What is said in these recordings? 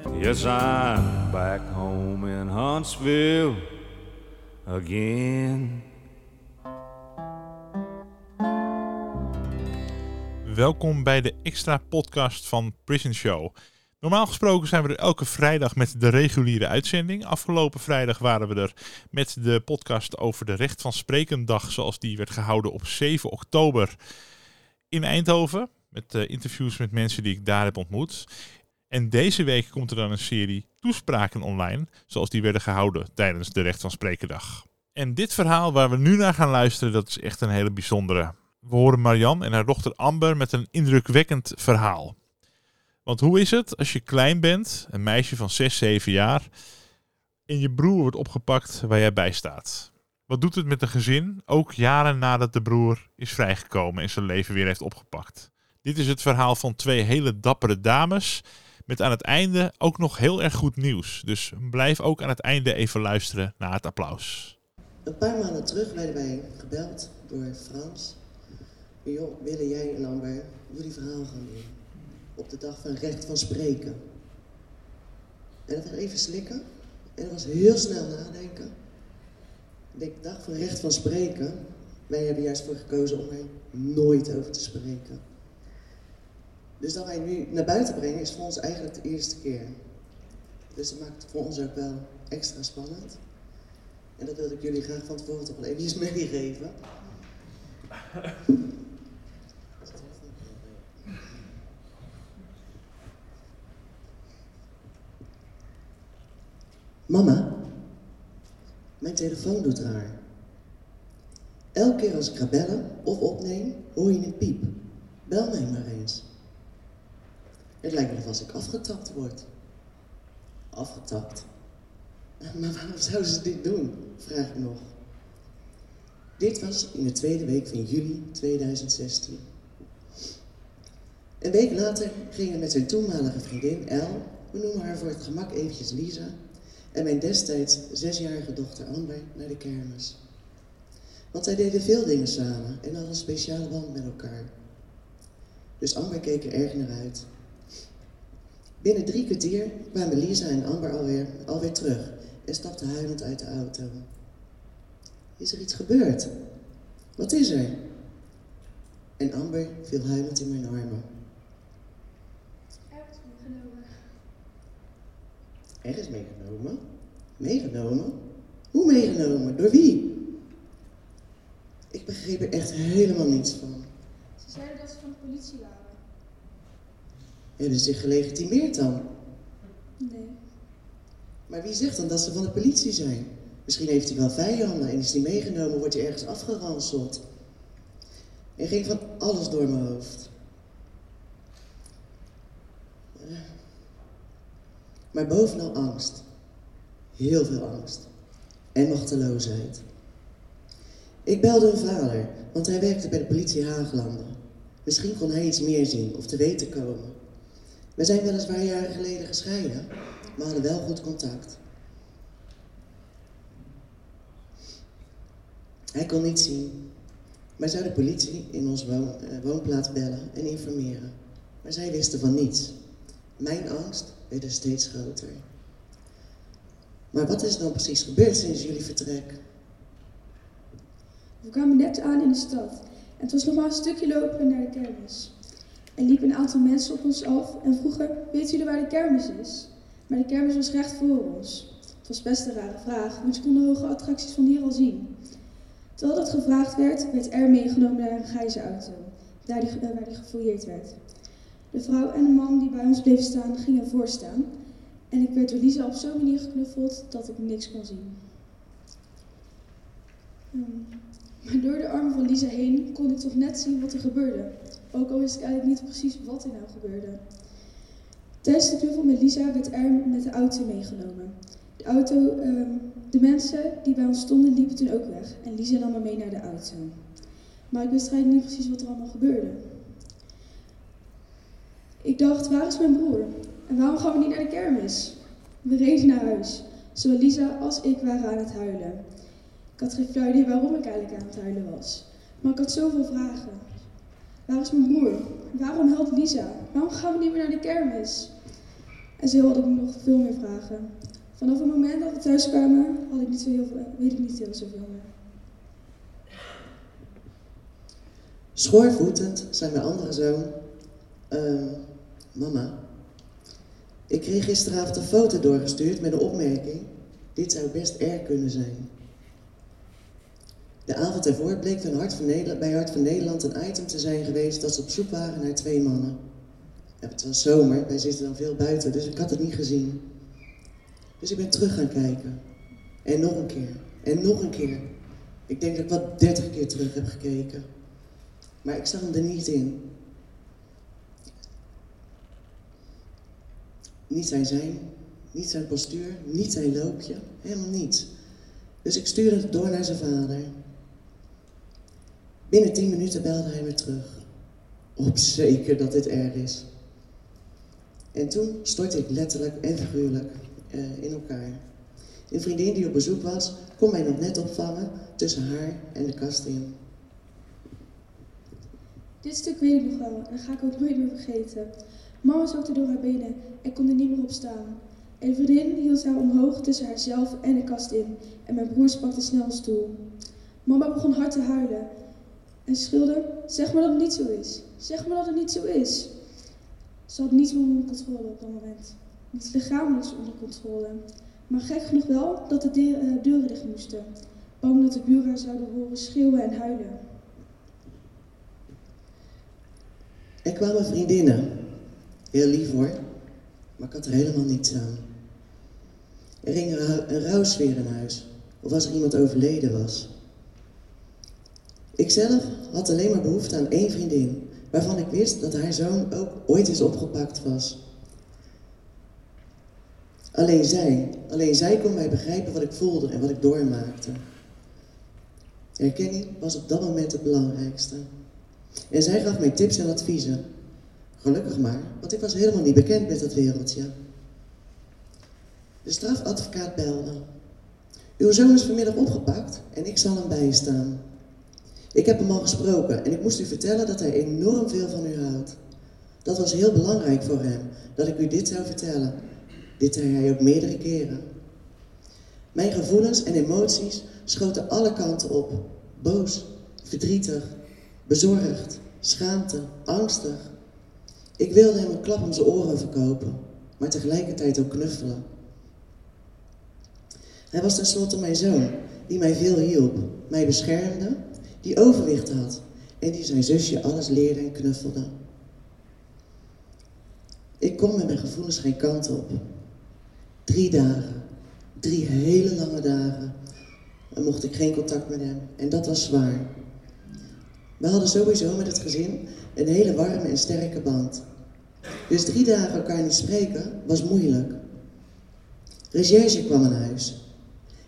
Yes, I'm back home in Huntsville again. Welkom bij de extra podcast van Prison Show. Normaal gesproken zijn we er elke vrijdag met de reguliere uitzending. Afgelopen vrijdag waren we er met de podcast over de Recht van Sprekendag, zoals die werd gehouden op 7 oktober in Eindhoven. Met uh, interviews met mensen die ik daar heb ontmoet. En deze week komt er dan een serie toespraken online, zoals die werden gehouden tijdens de Recht van Sprekendag. En dit verhaal waar we nu naar gaan luisteren, dat is echt een hele bijzondere. We horen Marianne en haar dochter Amber met een indrukwekkend verhaal. Want hoe is het als je klein bent, een meisje van 6, 7 jaar, en je broer wordt opgepakt waar jij bij staat? Wat doet het met een gezin, ook jaren nadat de broer is vrijgekomen en zijn leven weer heeft opgepakt? Dit is het verhaal van twee hele dappere dames, met aan het einde ook nog heel erg goed nieuws. Dus blijf ook aan het einde even luisteren naar het applaus. Een paar maanden terug werden wij gebeld door Frans. Joh, willen jij en Amber jullie verhaal gaan doen? Op de dag van recht van spreken. En dat was even slikken. En dat was heel snel nadenken. De dag van recht van spreken. Wij hebben juist voor gekozen om er nooit over te spreken. Dus dat wij nu naar buiten brengen is voor ons eigenlijk de eerste keer. Dus dat maakt het voor ons ook wel extra spannend. En dat wilde ik jullie graag van tevoren toch wel eventjes meegeven. Mama, mijn telefoon doet raar. Elke keer als ik ga bellen of opneem, hoor je een piep. Bel mij maar eens. Het lijkt me als ik afgetapt word. Afgetapt? Maar waarom zouden ze dit doen? Vraag ik nog. Dit was in de tweede week van juli 2016. Een week later gingen met zijn toenmalige vriendin El, we noemen haar voor het gemak eventjes Lisa, en mijn destijds zesjarige dochter Amber naar de kermis. Want zij deden veel dingen samen en hadden een speciale band met elkaar. Dus Amber keek er erg naar uit. Binnen drie kwartier kwamen Lisa en Amber alweer, alweer terug en stapten huilend uit de auto. Is er iets gebeurd? Wat is er? En Amber viel huilend in mijn armen. Ergens meegenomen. Ergens meegenomen? Meegenomen? Hoe meegenomen? Door wie? Ik begreep er echt helemaal niets van. Ze zeiden dat ze van de politie waren. Hebben ze zich gelegitimeerd dan? Nee. Maar wie zegt dan dat ze van de politie zijn? Misschien heeft hij wel vijanden en is hij meegenomen, wordt hij ergens afgeranseld. Er ging van alles door mijn hoofd. Maar bovenal angst. Heel veel angst. En machteloosheid. Ik belde een vader, want hij werkte bij de politie Haaglanden. Misschien kon hij iets meer zien of te weten komen. We zijn weliswaar jaren geleden gescheiden, maar hadden wel goed contact. Hij kon niet zien, maar zou de politie in onze uh, woonplaats bellen en informeren. Maar zij wisten van niets. Mijn angst werd er steeds groter. Maar wat is dan precies gebeurd sinds jullie vertrek? We kwamen net aan in de stad en het was nog maar een stukje lopen naar de kermis. Er liepen een aantal mensen op ons af en vroegen: Weet jullie waar de kermis is? Maar de kermis was recht voor ons. Het was best een rare vraag, want ze konden hoge attracties van hier al zien. Terwijl dat gevraagd werd, werd er meegenomen naar een grijze daar die, waar die gefouilleerd werd. De vrouw en de man die bij ons bleven staan, gingen voor staan. En ik werd door Lisa op zo'n manier geknuffeld dat ik niks kon zien. Um, maar door de armen van Lisa heen kon ik toch net zien wat er gebeurde. Ook al wist ik eigenlijk niet precies wat er nou gebeurde. Tijdens de knuffel met Lisa werd er met de auto meegenomen. De auto, um, de mensen die bij ons stonden liepen toen ook weg. En Lisa nam me mee naar de auto. Maar ik wist eigenlijk niet precies wat er allemaal gebeurde. Ik dacht, waar is mijn broer? En waarom gaan we niet naar de kermis? We reden naar huis. Zowel Lisa als ik waren aan het huilen. Ik had geen flauw idee waarom ik eigenlijk aan het huilen was. Maar ik had zoveel vragen. Waar is mijn broer? Waarom helpt Lisa? Waarom gaan we niet meer naar de kermis? En zo had ik nog veel meer vragen. Vanaf het moment dat we thuis kwamen, had ik niet zo heel veel, weet ik niet heel zoveel meer. Schoorvoetend zei mijn andere zoon, ehm, mama, ik kreeg gisteravond een foto doorgestuurd met de opmerking, dit zou best erg kunnen zijn. De avond ervoor bleek van Hart van bij Hart van Nederland een item te zijn geweest dat ze op zoek waren naar twee mannen. Het was zomer, wij zitten dan veel buiten, dus ik had het niet gezien. Dus ik ben terug gaan kijken. En nog een keer. En nog een keer. Ik denk dat ik wat dertig keer terug heb gekeken. Maar ik zag hem er niet in. Niet zijn zijn, niet zijn postuur, niet zijn loopje, helemaal niets. Dus ik stuurde het door naar zijn vader. Binnen tien minuten belde hij me terug. Op zeker dat dit erg is. En toen stortte ik letterlijk en figuurlijk uh, in elkaar. Een vriendin die op bezoek was, kon mij nog net opvangen tussen haar en de kast in. Dit stuk weet ik nog wel en ga ik ook nooit meer vergeten. Mama zakte door haar benen en kon er niet meer op staan. Een vriendin hield haar omhoog tussen haarzelf en de kast in en mijn broer pakte snel een stoel. Mama begon hard te huilen en schreeuwde, zeg maar dat het niet zo is. Zeg maar dat het niet zo is. Ze had niets onder controle op dat moment. Niets lichamelijks onder controle. Maar gek genoeg wel dat de uh, deuren dicht moesten. Bang dat de buren zouden horen schreeuwen en huilen. Er kwamen vriendinnen. Heel lief hoor, maar ik had er helemaal niets aan. Er ging een rouwsfeer in huis, of als er iemand overleden was. Ikzelf had alleen maar behoefte aan één vriendin, waarvan ik wist dat haar zoon ook ooit eens opgepakt was. Alleen zij, alleen zij kon mij begrijpen wat ik voelde en wat ik doormaakte. Erkenning was op dat moment het belangrijkste. En zij gaf mij tips en adviezen. Gelukkig maar, want ik was helemaal niet bekend met dat wereldje. De strafadvocaat belde. Uw zoon is vanmiddag opgepakt en ik zal hem bijstaan. Ik heb hem al gesproken en ik moest u vertellen dat hij enorm veel van u houdt. Dat was heel belangrijk voor hem, dat ik u dit zou vertellen. Dit zei hij ook meerdere keren. Mijn gevoelens en emoties schoten alle kanten op. Boos, verdrietig, bezorgd, schaamte, angstig. Ik wilde hem een klap om zijn oren verkopen, maar tegelijkertijd ook knuffelen. Hij was tenslotte mijn zoon, die mij veel hielp, mij beschermde, die overwicht had en die zijn zusje alles leerde en knuffelde. Ik kon met mijn gevoelens geen kant op. Drie dagen, drie hele lange dagen, en mocht ik geen contact met hem. En dat was zwaar. We hadden sowieso met het gezin een hele warme en sterke band. Dus drie dagen elkaar niet spreken was moeilijk. Recherche kwam aan huis.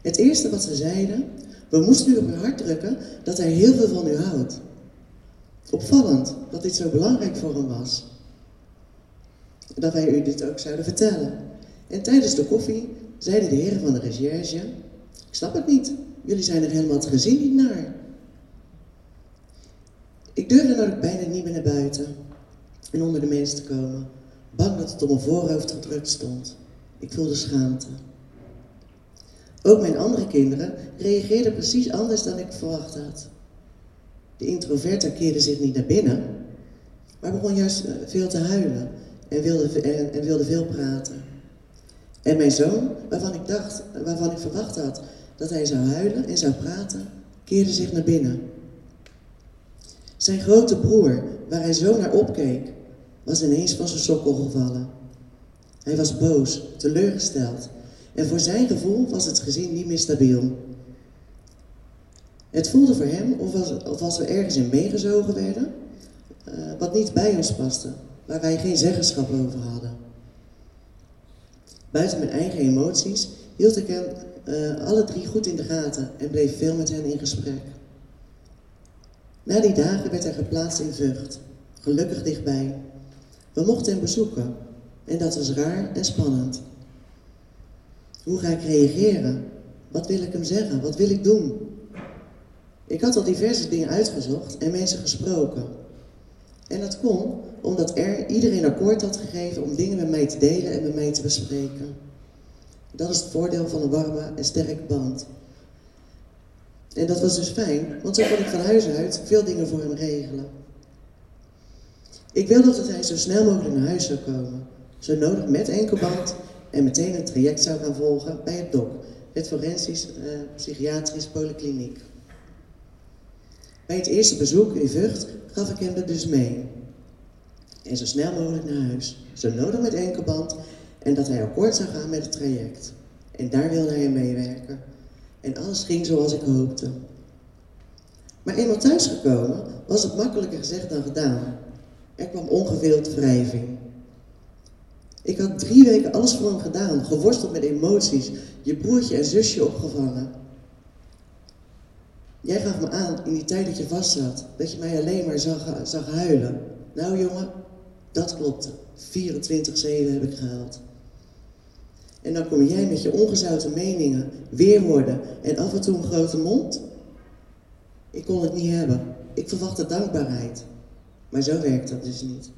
Het eerste wat ze zeiden, we moesten u op uw hart drukken dat hij heel veel van u houdt. Opvallend dat dit zo belangrijk voor hem was. Dat wij u dit ook zouden vertellen. En tijdens de koffie zeiden de heren van de recherche, ik snap het niet, jullie zijn er helemaal het gezin niet naar. Ik durfde dan bijna niet meer naar buiten en onder de mensen te komen, bang dat het op mijn voorhoofd gedrukt stond. Ik voelde schaamte. Ook mijn andere kinderen reageerden precies anders dan ik verwacht had. De introverte keerde zich niet naar binnen, maar begon juist eh, veel te huilen en wilde, en, wilde veel praten. En mijn zoon, waarvan ik dacht, waarvan ik verwacht had dat hij zou huilen en zou praten, keerde zich naar binnen. Zijn grote broer, waar hij zo naar opkeek, was ineens van zijn sokkel gevallen. Hij was boos, teleurgesteld en voor zijn gevoel was het gezin niet meer stabiel. Het voelde voor hem of als, of we ergens in meegezogen werden, uh, wat niet bij ons paste, waar wij geen zeggenschap over hadden. Buiten mijn eigen emoties hield ik hem uh, alle drie goed in de gaten en bleef veel met hen in gesprek. Na die dagen werd hij geplaatst in Vught, gelukkig dichtbij. We mochten hem bezoeken en dat was raar en spannend. Hoe ga ik reageren? Wat wil ik hem zeggen? Wat wil ik doen? Ik had al diverse dingen uitgezocht en mensen gesproken. En dat kon omdat er iedereen akkoord had gegeven om dingen met mij te delen en met mij te bespreken. Dat is het voordeel van een warme en sterke band. En dat was dus fijn, want zo kon ik van huis uit veel dingen voor hem regelen. Ik wilde dat hij zo snel mogelijk naar huis zou komen, zo nodig met enkelband en meteen een traject zou gaan volgen bij het DOC, het Forensisch eh, Psychiatrisch Polykliniek. Bij het eerste bezoek in Vught gaf ik hem er dus mee. En zo snel mogelijk naar huis, zo nodig met enkelband en dat hij akkoord zou gaan met het traject. En daar wilde hij meewerken. En alles ging zoals ik hoopte. Maar eenmaal thuisgekomen was het makkelijker gezegd dan gedaan. Er kwam ongeveeld wrijving. Ik had drie weken alles voor hem gedaan, geworsteld met emoties, je broertje en zusje opgevangen. Jij gaf me aan in die tijd dat je vast zat, dat je mij alleen maar zag, zag huilen. Nou jongen, dat klopte. 24-7 heb ik gehaald. En dan kom jij met je ongezouten meningen, weerwoorden en af en toe een grote mond. Ik kon het niet hebben. Ik verwachtte dankbaarheid. Maar zo werkt dat dus niet.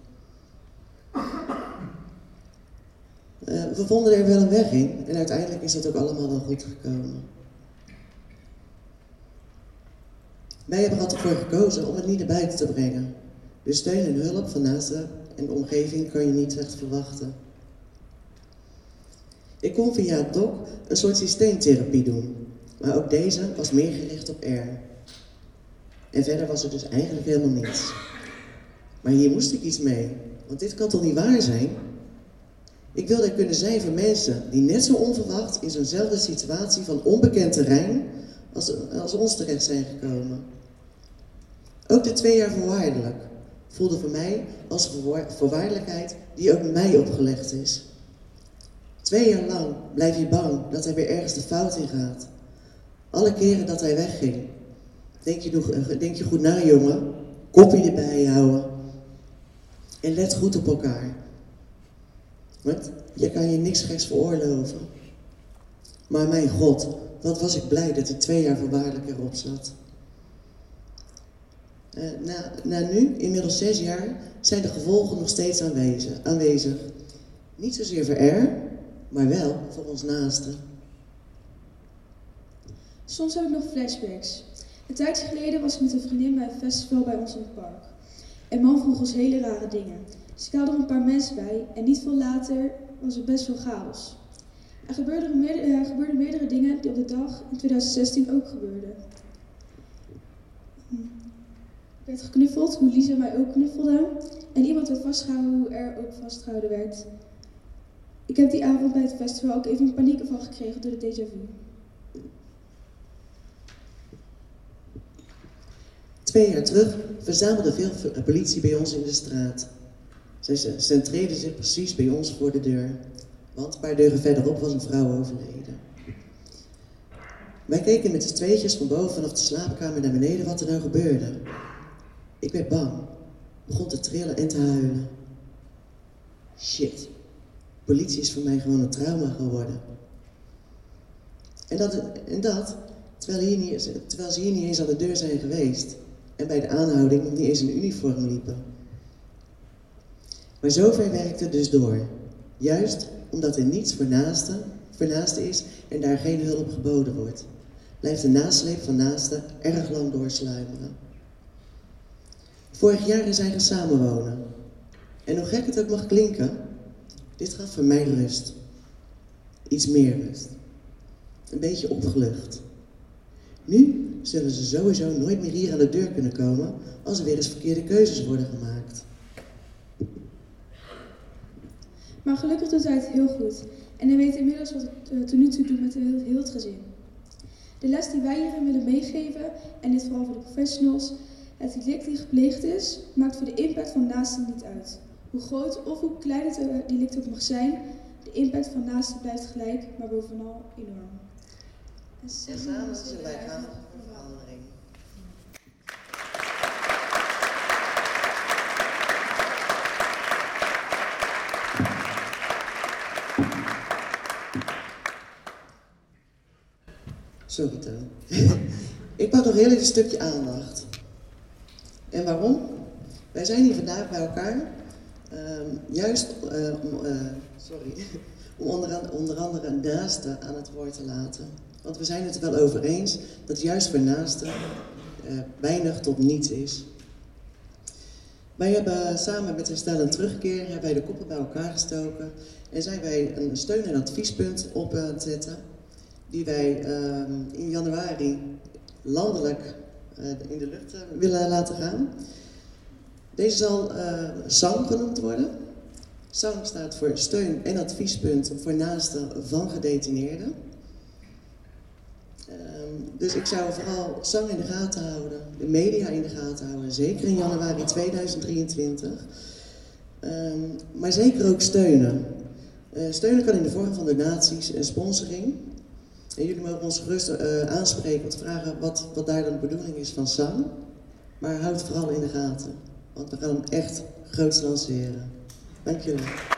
Uh, we vonden er wel een weg in en uiteindelijk is dat ook allemaal wel goed gekomen. Wij hebben er altijd voor gekozen om het niet naar buiten te brengen. De steun en hulp van naasten en de omgeving kan je niet echt verwachten. Ik kon via het DOC een soort systeemtherapie doen, maar ook deze was meer gericht op R. En verder was er dus eigenlijk helemaal niets. Maar hier moest ik iets mee, want dit kan toch niet waar zijn? Ik wilde er kunnen zijn voor mensen die net zo onverwacht in zo'nzelfde situatie van onbekend terrein als, als ons terecht zijn gekomen. Ook de twee jaar voorwaardelijk voelde voor mij als een voorwaardelijkheid die ook mij opgelegd is. Twee jaar lang blijf je bang dat hij weer ergens de fout in gaat. Alle keren dat hij wegging. Denk je, nog, eh, denk je goed na, jongen. Kopje erbij houden. En let goed op elkaar. Want je kan je niks geks veroorloven. Maar mijn God, wat was ik blij dat hij twee jaar voorwaardelijk erop zat. Uh, na, na nu, inmiddels zes jaar, zijn de gevolgen nog steeds aanwezig. aanwezig. Niet zozeer voor er, maar wel voor ons naasten. Soms heb ik nog flashbacks. Een tijdje geleden was ik met een vriendin bij een festival bij ons in het park. Een man vroeg ons hele rare dingen. Ze er een paar mensen bij en niet veel later was er best veel chaos. Er gebeurden, meerdere, er meerdere dingen die op de dag in 2016 ook gebeurden. Ik werd geknuffeld, hoe Lisa mij ook knuffelde. En iemand werd vastgehouden, hoe er ook vastgehouden werd. Ik heb die avond bij het festival ook even een van gekregen door de déjà vu. Twee jaar terug verzamelde veel politie bij ons in de straat. Ze centreerden zich precies bij ons voor de deur, want een paar deuren verderop was een vrouw overleden. Wij keken met z'n tweetjes van boven de slaapkamer naar beneden wat er nou gebeurde. Ik werd bang, begon te trillen en te huilen. Shit, politie is voor mij gewoon een trauma geworden. En dat, en dat terwijl, hier niet, terwijl ze hier niet eens aan de deur zijn geweest en bij de aanhouding niet eens in uniform liepen. Maar zover werkt het dus door. Juist omdat er niets voor naasten, voor naasten is en daar geen hulp geboden wordt. Blijft de nasleep van naasten erg lang doorsluimeren. Vorig jaar hij gaan samenwonen. En hoe gek het ook mag klinken, dit gaf voor mij rust. Iets meer rust. Een beetje opgelucht. Nu zullen ze sowieso nooit meer hier aan de deur kunnen komen als er weer eens verkeerde keuzes worden gemaakt. Maar gelukkig doet hij het heel goed. En hij weet inmiddels wat het uh, tot nu toe doet met heel, het gezin. De les die wij hierin willen meegeven, en dit vooral voor de professionals, het delict die gepleegd is, maakt voor de impact van naasten niet uit. Hoe groot of hoe klein het uh, delict ook mag zijn, de impact van naasten blijft gelijk, maar bovenal enorm. En samen zullen wij gaan Sorry, Toon. ik pak nog heel even een stukje aandacht. En waarom? Wij zijn hier vandaag bij elkaar, ehm, juist eh, om, eh, sorry, om onder, onder andere een naaste aan het woord te laten. Want we zijn het er wel over eens dat juist voor naasten eh, weinig tot niets is. Wij hebben samen met Herstel en Terugkeer hebben wij de koppen bij elkaar gestoken en zijn wij een steun- en adviespunt op het zetten, die wij ehm, in januari landelijk eh, in de lucht eh, willen laten gaan. Deze zal eh SAM genoemd worden. SAM staat voor steun- en adviespunt voor naasten van gedetineerden. Ehm, dus ik zou vooral SAM in de gaten houden, de media in de gaten houden, zeker in januari 2023. Ehm, maar zeker ook steunen. Eh, steunen kan in de vorm van donaties en sponsoring. En jullie mogen ons gerust eh, aanspreken of vragen wat, wat daar dan de bedoeling is van SAM. Maar houd het vooral in de gaten, want we gaan hem echt groots lanceren. Dank jullie.